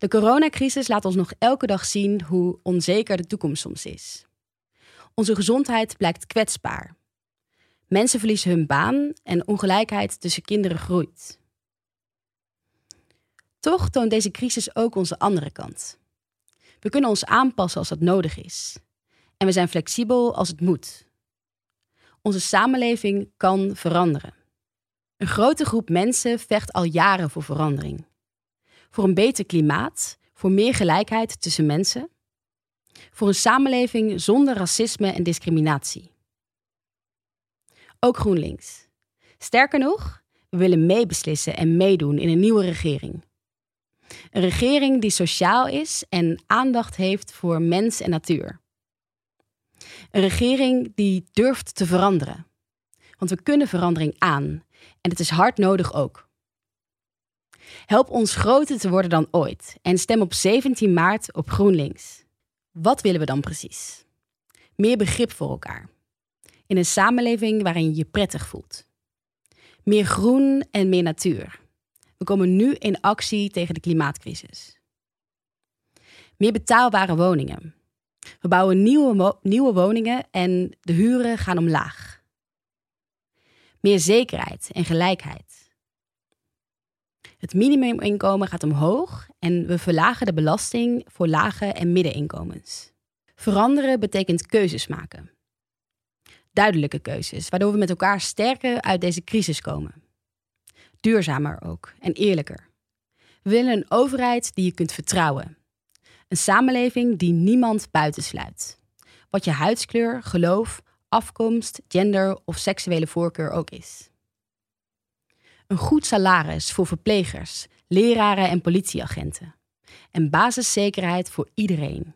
De coronacrisis laat ons nog elke dag zien hoe onzeker de toekomst soms is. Onze gezondheid blijkt kwetsbaar. Mensen verliezen hun baan en ongelijkheid tussen kinderen groeit. Toch toont deze crisis ook onze andere kant. We kunnen ons aanpassen als dat nodig is. En we zijn flexibel als het moet. Onze samenleving kan veranderen. Een grote groep mensen vecht al jaren voor verandering. Voor een beter klimaat, voor meer gelijkheid tussen mensen, voor een samenleving zonder racisme en discriminatie. Ook GroenLinks. Sterker nog, we willen meebeslissen en meedoen in een nieuwe regering. Een regering die sociaal is en aandacht heeft voor mens en natuur. Een regering die durft te veranderen. Want we kunnen verandering aan en het is hard nodig ook. Help ons groter te worden dan ooit en stem op 17 maart op GroenLinks. Wat willen we dan precies? Meer begrip voor elkaar. In een samenleving waarin je je prettig voelt. Meer groen en meer natuur. We komen nu in actie tegen de klimaatcrisis. Meer betaalbare woningen. We bouwen nieuwe, nieuwe woningen en de huren gaan omlaag. Meer zekerheid en gelijkheid. Het minimuminkomen gaat omhoog en we verlagen de belasting voor lage en middeninkomens. Veranderen betekent keuzes maken. Duidelijke keuzes, waardoor we met elkaar sterker uit deze crisis komen. Duurzamer ook en eerlijker. We willen een overheid die je kunt vertrouwen. Een samenleving die niemand buitensluit. Wat je huidskleur, geloof, afkomst, gender of seksuele voorkeur ook is. Een goed salaris voor verplegers, leraren en politieagenten. En basiszekerheid voor iedereen.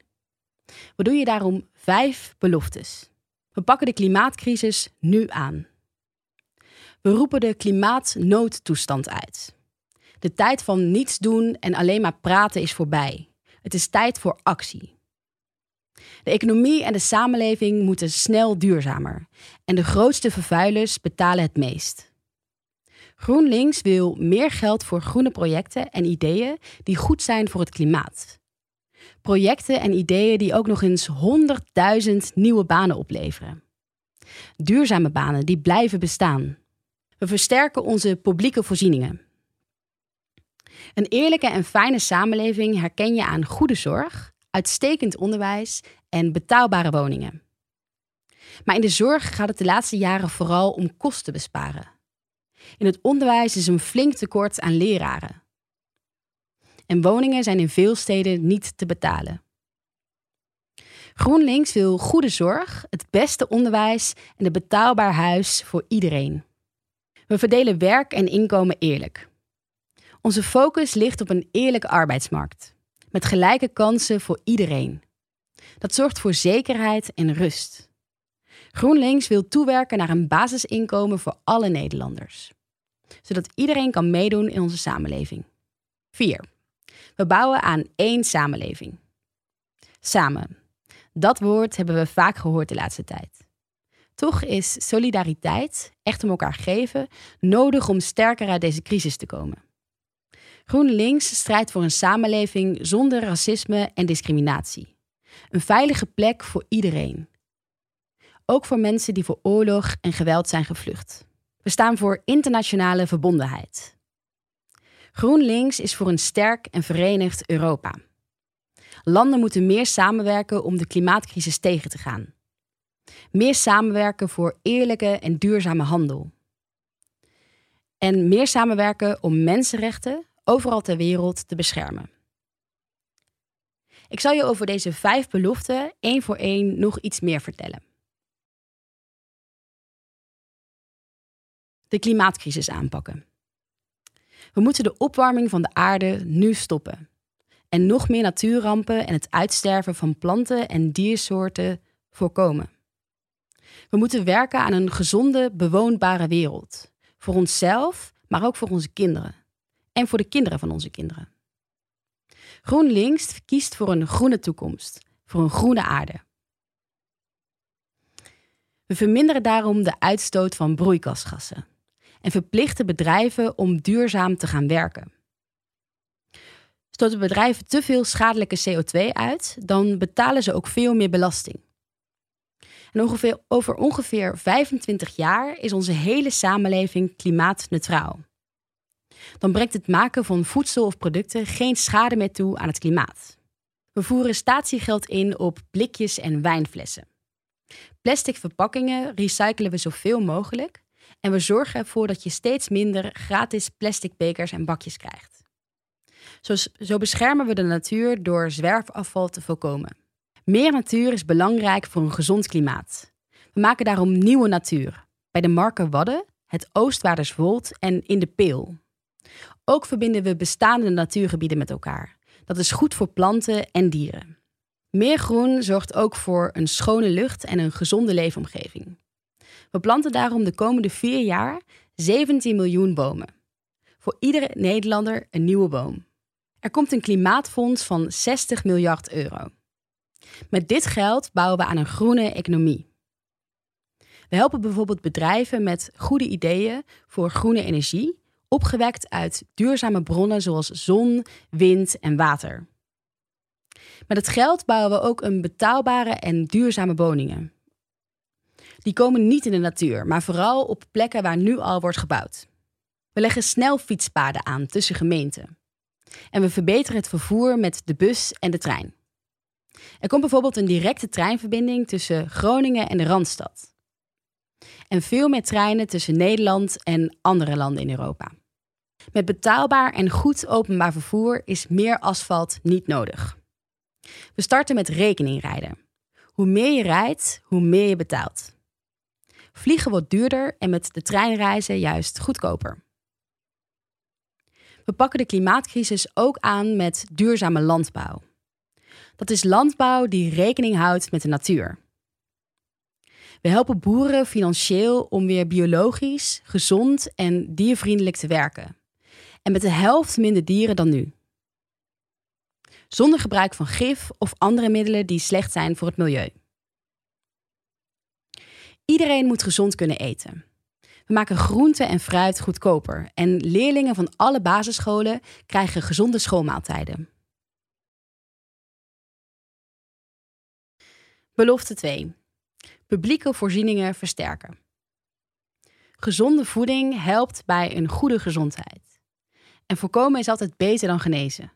We doen je daarom vijf beloftes. We pakken de klimaatcrisis nu aan. We roepen de klimaatnoodtoestand uit. De tijd van niets doen en alleen maar praten is voorbij. Het is tijd voor actie. De economie en de samenleving moeten snel duurzamer. En de grootste vervuilers betalen het meest. GroenLinks wil meer geld voor groene projecten en ideeën die goed zijn voor het klimaat. Projecten en ideeën die ook nog eens 100.000 nieuwe banen opleveren. Duurzame banen die blijven bestaan. We versterken onze publieke voorzieningen. Een eerlijke en fijne samenleving herken je aan goede zorg, uitstekend onderwijs en betaalbare woningen. Maar in de zorg gaat het de laatste jaren vooral om kosten besparen. In het onderwijs is een flink tekort aan leraren. En woningen zijn in veel steden niet te betalen. GroenLinks wil goede zorg, het beste onderwijs en een betaalbaar huis voor iedereen. We verdelen werk en inkomen eerlijk. Onze focus ligt op een eerlijke arbeidsmarkt, met gelijke kansen voor iedereen. Dat zorgt voor zekerheid en rust. GroenLinks wil toewerken naar een basisinkomen voor alle Nederlanders, zodat iedereen kan meedoen in onze samenleving. 4. We bouwen aan één samenleving. Samen. Dat woord hebben we vaak gehoord de laatste tijd. Toch is solidariteit, echt om elkaar geven, nodig om sterker uit deze crisis te komen. GroenLinks strijdt voor een samenleving zonder racisme en discriminatie. Een veilige plek voor iedereen. Ook voor mensen die voor oorlog en geweld zijn gevlucht. We staan voor internationale verbondenheid. GroenLinks is voor een sterk en verenigd Europa. Landen moeten meer samenwerken om de klimaatcrisis tegen te gaan. Meer samenwerken voor eerlijke en duurzame handel. En meer samenwerken om mensenrechten overal ter wereld te beschermen. Ik zal je over deze vijf beloften één voor één nog iets meer vertellen. De klimaatcrisis aanpakken. We moeten de opwarming van de aarde nu stoppen. En nog meer natuurrampen en het uitsterven van planten en diersoorten voorkomen. We moeten werken aan een gezonde, bewoonbare wereld. Voor onszelf, maar ook voor onze kinderen. En voor de kinderen van onze kinderen. GroenLinks kiest voor een groene toekomst, voor een groene aarde. We verminderen daarom de uitstoot van broeikasgassen en verplichten bedrijven om duurzaam te gaan werken. Stoten bedrijven te veel schadelijke CO2 uit, dan betalen ze ook veel meer belasting. En ongeveer, over ongeveer 25 jaar is onze hele samenleving klimaatneutraal. Dan brengt het maken van voedsel of producten geen schade meer toe aan het klimaat. We voeren statiegeld in op blikjes en wijnflessen. Plastic verpakkingen recyclen we zoveel mogelijk en we zorgen ervoor dat je steeds minder gratis plastic bekers en bakjes krijgt. Zo, beschermen we de natuur door zwerfafval te voorkomen. Meer natuur is belangrijk voor een gezond klimaat. We maken daarom nieuwe natuur. Bij de Marken Wadden, het Oostwaarderswold en in de Peel. Ook verbinden we bestaande natuurgebieden met elkaar. Dat is goed voor planten en dieren. Meer groen zorgt ook voor een schone lucht en een gezonde leefomgeving. We planten daarom de komende vier jaar 17 miljoen bomen. Voor iedere Nederlander een nieuwe boom. Er komt een klimaatfonds van 60 miljard euro. Met dit geld bouwen we aan een groene economie. We helpen bijvoorbeeld bedrijven met goede ideeën voor groene energie, opgewekt uit duurzame bronnen zoals zon, wind en water. Met het geld bouwen we ook een betaalbare en duurzame woningen. Die komen niet in de natuur, maar vooral op plekken waar nu al wordt gebouwd. We leggen snel fietspaden aan tussen gemeenten. En we verbeteren het vervoer met de bus en de trein. Er komt bijvoorbeeld een directe treinverbinding tussen Groningen en de Randstad. En veel meer treinen tussen Nederland en andere landen in Europa. Met betaalbaar en goed openbaar vervoer is meer asfalt niet nodig. We starten met rekeningrijden. Hoe meer je rijdt, hoe meer je betaalt. Vliegen wordt duurder en met de treinreizen juist goedkoper. We pakken de klimaatcrisis ook aan met duurzame landbouw. Dat is landbouw die rekening houdt met de natuur. We helpen boeren financieel om weer biologisch, gezond en diervriendelijk te werken. En met de helft minder dieren dan nu. Zonder gebruik van gif of andere middelen die slecht zijn voor het milieu. Iedereen moet gezond kunnen eten. We maken groente en fruit goedkoper en leerlingen van alle basisscholen krijgen gezonde schoolmaaltijden. Belofte 2. Publieke voorzieningen versterken. Gezonde voeding helpt bij een goede gezondheid. En voorkomen is altijd beter dan genezen.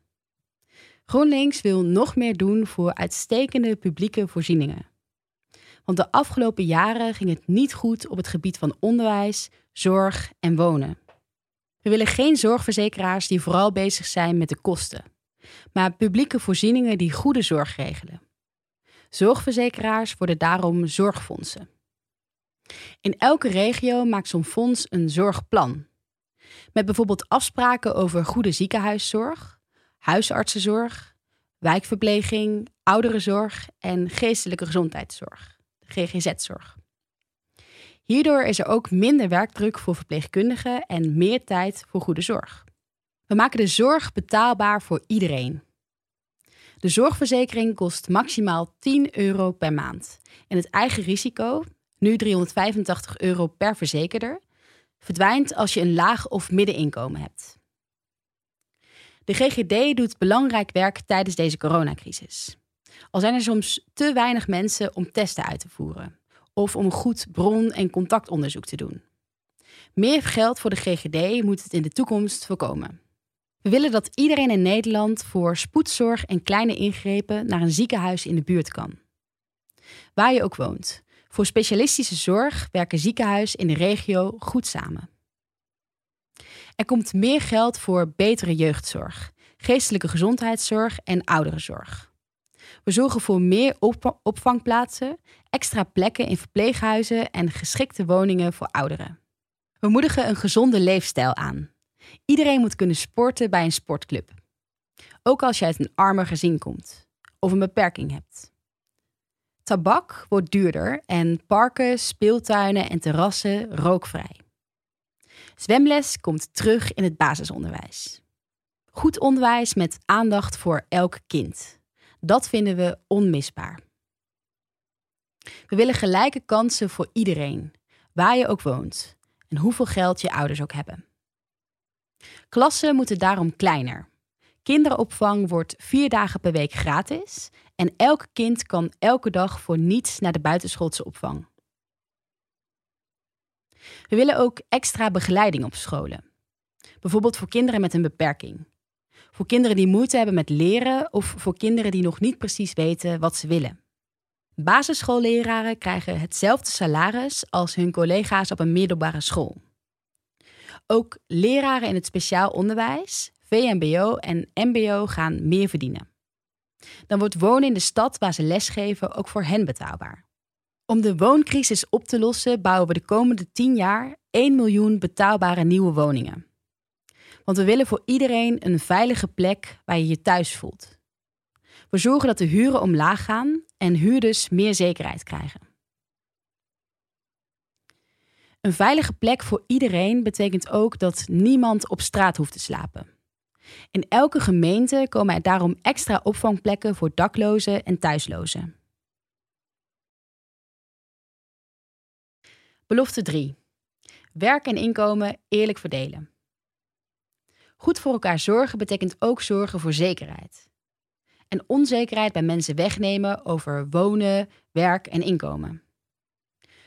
GroenLinks wil nog meer doen voor uitstekende publieke voorzieningen. Want de afgelopen jaren ging het niet goed op het gebied van onderwijs, zorg en wonen. We willen geen zorgverzekeraars die vooral bezig zijn met de kosten, maar publieke voorzieningen die goede zorg regelen. Zorgverzekeraars worden daarom zorgfondsen. In elke regio maakt zo'n fonds een zorgplan. Met bijvoorbeeld afspraken over goede ziekenhuiszorg, huisartsenzorg, wijkverpleging, ouderenzorg en geestelijke gezondheidszorg. GGZ-zorg. Hierdoor is er ook minder werkdruk voor verpleegkundigen en meer tijd voor goede zorg. We maken de zorg betaalbaar voor iedereen. De zorgverzekering kost maximaal 10 euro per maand. En het eigen risico, nu 385 euro per verzekerder, verdwijnt als je een laag of middeninkomen hebt. De GGD doet belangrijk werk tijdens deze coronacrisis. Al zijn er soms te weinig mensen om testen uit te voeren of om goed bron- en contactonderzoek te doen. Meer geld voor de GGD moet het in de toekomst voorkomen. We willen dat iedereen in Nederland voor spoedzorg en kleine ingrepen naar een ziekenhuis in de buurt kan. Waar je ook woont. Voor specialistische zorg werken ziekenhuizen in de regio goed samen. Er komt meer geld voor betere jeugdzorg, geestelijke gezondheidszorg en ouderenzorg. We zorgen voor meer opvangplaatsen, extra plekken in verpleeghuizen en geschikte woningen voor ouderen. We moedigen een gezonde leefstijl aan. Iedereen moet kunnen sporten bij een sportclub. Ook als je uit een armer gezin komt of een beperking hebt. Tabak wordt duurder en parken, speeltuinen en terrassen rookvrij. Zwemles komt terug in het basisonderwijs. Goed onderwijs met aandacht voor elk kind. Dat vinden we onmisbaar. We willen gelijke kansen voor iedereen, waar je ook woont en hoeveel geld je ouders ook hebben. Klassen moeten daarom kleiner. Kinderopvang wordt vier dagen per week gratis en elk kind kan elke dag voor niets naar de buitenschoolse opvang. We willen ook extra begeleiding op scholen. Bijvoorbeeld voor kinderen met een beperking. Voor kinderen die moeite hebben met leren of voor kinderen die nog niet precies weten wat ze willen. Basisschoolleraren krijgen hetzelfde salaris als hun collega's op een middelbare school. Ook leraren in het speciaal onderwijs, VMBO en MBO gaan meer verdienen. Dan wordt wonen in de stad waar ze lesgeven ook voor hen betaalbaar. Om de wooncrisis op te lossen bouwen we de komende 10 jaar 1 miljoen betaalbare nieuwe woningen. Want we willen voor iedereen een veilige plek waar je je thuis voelt. We zorgen dat de huren omlaag gaan en huurders meer zekerheid krijgen. Een veilige plek voor iedereen betekent ook dat niemand op straat hoeft te slapen. In elke gemeente komen er daarom extra opvangplekken voor daklozen en thuislozen. Belofte 3. Werk en inkomen eerlijk verdelen. Goed voor elkaar zorgen betekent ook zorgen voor zekerheid. En onzekerheid bij mensen wegnemen over wonen, werk en inkomen.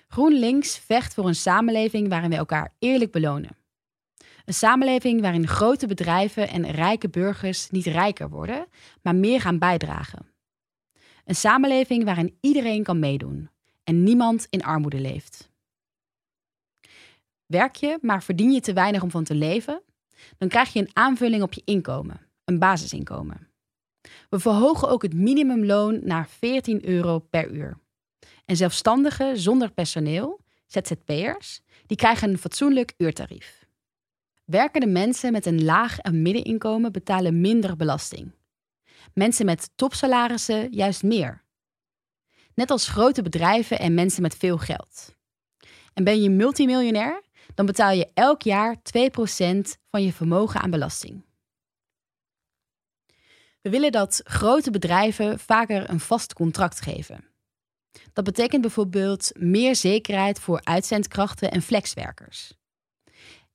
GroenLinks vecht voor een samenleving waarin we elkaar eerlijk belonen. Een samenleving waarin grote bedrijven en rijke burgers niet rijker worden, maar meer gaan bijdragen. Een samenleving waarin iedereen kan meedoen en niemand in armoede leeft. Werk je, maar verdien je te weinig om van te leven? Dan krijg je een aanvulling op je inkomen, een basisinkomen. We verhogen ook het minimumloon naar 14 euro per uur. En zelfstandigen zonder personeel, ZZP'ers, die krijgen een fatsoenlijk uurtarief. Werkende mensen met een laag en middeninkomen betalen minder belasting. Mensen met topsalarissen juist meer. Net als grote bedrijven en mensen met veel geld. En ben je multimiljonair, dan betaal je elk jaar 2% van je vermogen aan belasting. We willen dat grote bedrijven vaker een vast contract geven. Dat betekent bijvoorbeeld meer zekerheid voor uitzendkrachten en flexwerkers.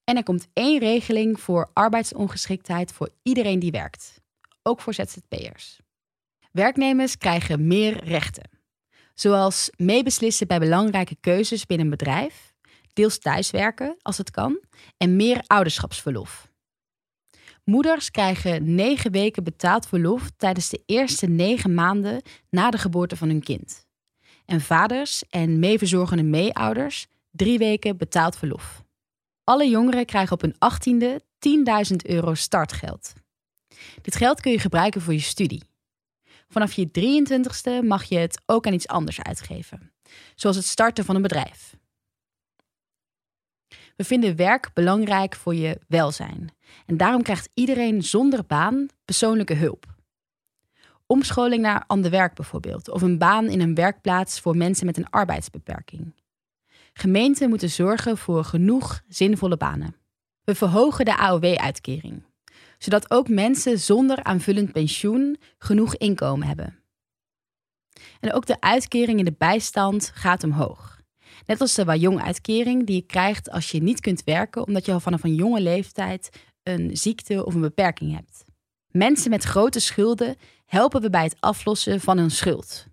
En er komt één regeling voor arbeidsongeschiktheid voor iedereen die werkt, ook voor ZZP'ers. Werknemers krijgen meer rechten, zoals meebeslissen bij belangrijke keuzes binnen een bedrijf, deels thuiswerken als het kan en meer ouderschapsverlof. Moeders krijgen negen weken betaald verlof tijdens de eerste negen maanden na de geboorte van hun kind. En vaders en meeverzorgende meeouders drie weken betaald verlof. Alle jongeren krijgen op hun achttiende 10.000 euro startgeld. Dit geld kun je gebruiken voor je studie. Vanaf je 23ste mag je het ook aan iets anders uitgeven, zoals het starten van een bedrijf. We vinden werk belangrijk voor je welzijn. En daarom krijgt iedereen zonder baan persoonlijke hulp. Omscholing naar ander werk bijvoorbeeld, of een baan in een werkplaats voor mensen met een arbeidsbeperking. Gemeenten moeten zorgen voor genoeg zinvolle banen. We verhogen de AOW-uitkering, zodat ook mensen zonder aanvullend pensioen genoeg inkomen hebben. En ook de uitkering in de bijstand gaat omhoog. Net als de Wajong-uitkering die je krijgt als je niet kunt werken omdat je al vanaf een jonge leeftijd een ziekte of een beperking hebt. Mensen met grote schulden helpen we bij het aflossen van hun schuld.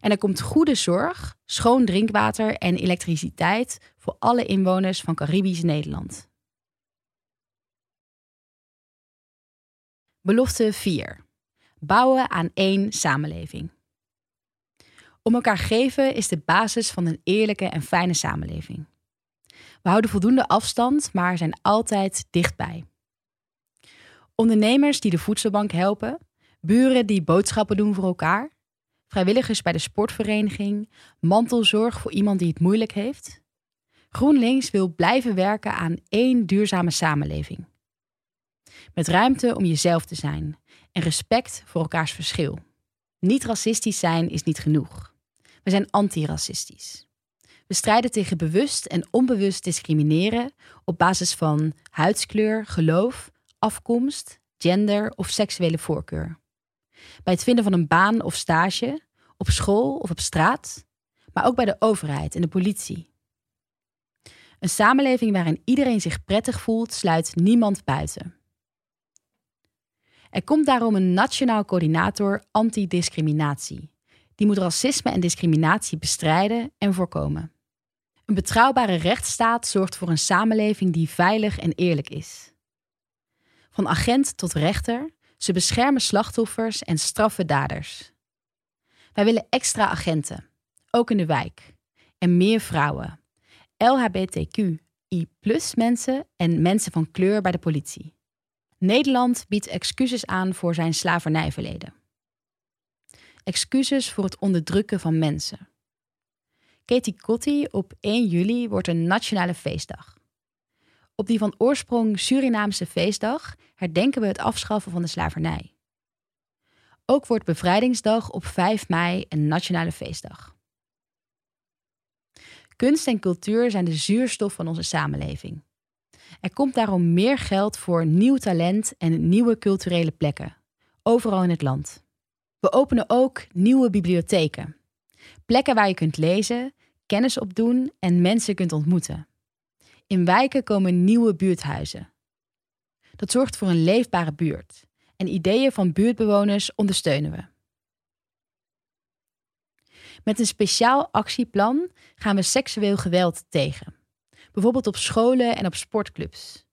En er komt goede zorg, schoon drinkwater en elektriciteit voor alle inwoners van Caribisch Nederland. Belofte 4. Bouwen aan één samenleving. Om elkaar geven is de basis van een eerlijke en fijne samenleving. We houden voldoende afstand, maar zijn altijd dichtbij. Ondernemers die de voedselbank helpen, buren die boodschappen doen voor elkaar, vrijwilligers bij de sportvereniging, mantelzorg voor iemand die het moeilijk heeft. GroenLinks wil blijven werken aan één duurzame samenleving. Met ruimte om jezelf te zijn en respect voor elkaars verschil. Niet racistisch zijn is niet genoeg. We zijn antiracistisch. We strijden tegen bewust en onbewust discrimineren op basis van huidskleur, geloof, afkomst, gender of seksuele voorkeur. Bij het vinden van een baan of stage, op school of op straat, maar ook bij de overheid en de politie. Een samenleving waarin iedereen zich prettig voelt, sluit niemand buiten. Er komt daarom een nationaal coördinator antidiscriminatie. Die moet racisme en discriminatie bestrijden en voorkomen. Een betrouwbare rechtsstaat zorgt voor een samenleving die veilig en eerlijk is. Van agent tot rechter, ze beschermen slachtoffers en straffen daders. Wij willen extra agenten, ook in de wijk, en meer vrouwen, LHBTQI mensen en mensen van kleur bij de politie. Nederland biedt excuses aan voor zijn slavernijverleden. Excuses voor het onderdrukken van mensen. Katie Kotti op 1 juli wordt een nationale feestdag. Op die van oorsprong Surinaamse feestdag herdenken we het afschaffen van de slavernij. Ook wordt Bevrijdingsdag op 5 mei een nationale feestdag. Kunst en cultuur zijn de zuurstof van onze samenleving. Er komt daarom meer geld voor nieuw talent en nieuwe culturele plekken, overal in het land. We openen ook nieuwe bibliotheken. Plekken waar je kunt lezen, kennis opdoen en mensen kunt ontmoeten. In wijken komen nieuwe buurthuizen. Dat zorgt voor een leefbare buurt en ideeën van buurtbewoners ondersteunen we. Met een speciaal actieplan gaan we seksueel geweld tegen. Bijvoorbeeld op scholen en op sportclubs.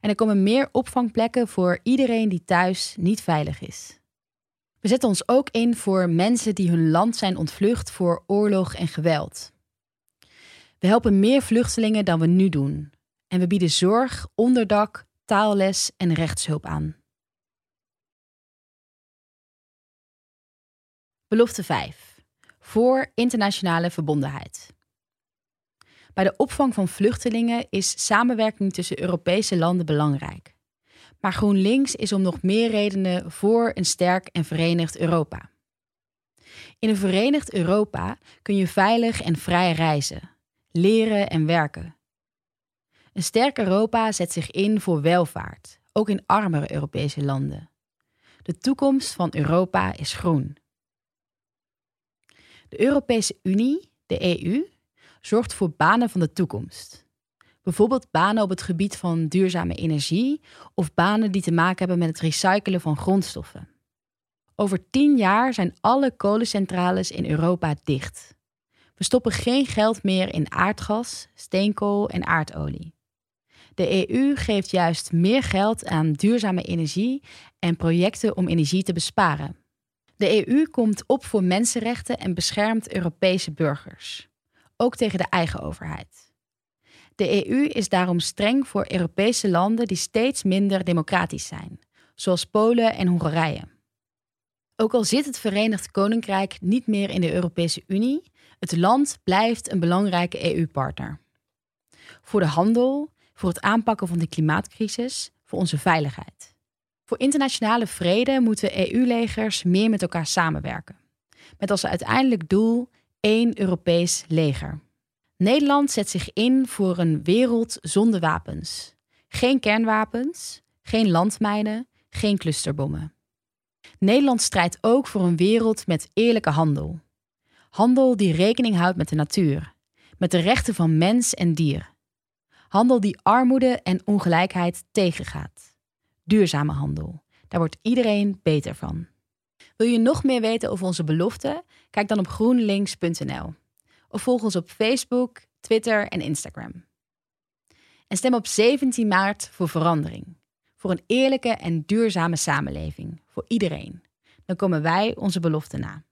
En er komen meer opvangplekken voor iedereen die thuis niet veilig is. We zetten ons ook in voor mensen die hun land zijn ontvlucht voor oorlog en geweld. We helpen meer vluchtelingen dan we nu doen. En we bieden zorg, onderdak, taalles en rechtshulp aan. Belofte 5. Voor internationale verbondenheid. Bij de opvang van vluchtelingen is samenwerking tussen Europese landen belangrijk. Maar GroenLinks is om nog meer redenen voor een sterk en verenigd Europa. In een verenigd Europa kun je veilig en vrij reizen, leren en werken. Een sterk Europa zet zich in voor welvaart, ook in armere Europese landen. De toekomst van Europa is groen. De Europese Unie, de EU, zorgt voor banen van de toekomst. Bijvoorbeeld banen op het gebied van duurzame energie of banen die te maken hebben met het recyclen van grondstoffen. Over tien jaar zijn alle kolencentrales in Europa dicht. We stoppen geen geld meer in aardgas, steenkool en aardolie. De EU geeft juist meer geld aan duurzame energie en projecten om energie te besparen. De EU komt op voor mensenrechten en beschermt Europese burgers, ook tegen de eigen overheid. De EU is daarom streng voor Europese landen die steeds minder democratisch zijn, zoals Polen en Hongarije. Ook al zit het Verenigd Koninkrijk niet meer in de Europese Unie, het land blijft een belangrijke EU-partner. Voor de handel, voor het aanpakken van de klimaatcrisis, voor onze veiligheid. Voor internationale vrede moeten EU-legers meer met elkaar samenwerken. Met als uiteindelijk doel één Europees leger. Nederland zet zich in voor een wereld zonder wapens. Geen kernwapens, geen landmijnen, geen clusterbommen. Nederland strijdt ook voor een wereld met eerlijke handel. Handel die rekening houdt met de natuur, met de rechten van mens en dier. Handel die armoede en ongelijkheid tegengaat. Duurzame handel. Daar wordt iedereen beter van. Wil je nog meer weten over onze beloften? Kijk dan op groenlinks.nl. Of volg ons op Facebook, Twitter en Instagram. En stem op 17 maart voor verandering. Voor een eerlijke en duurzame samenleving. Voor iedereen. Dan komen wij onze beloften na.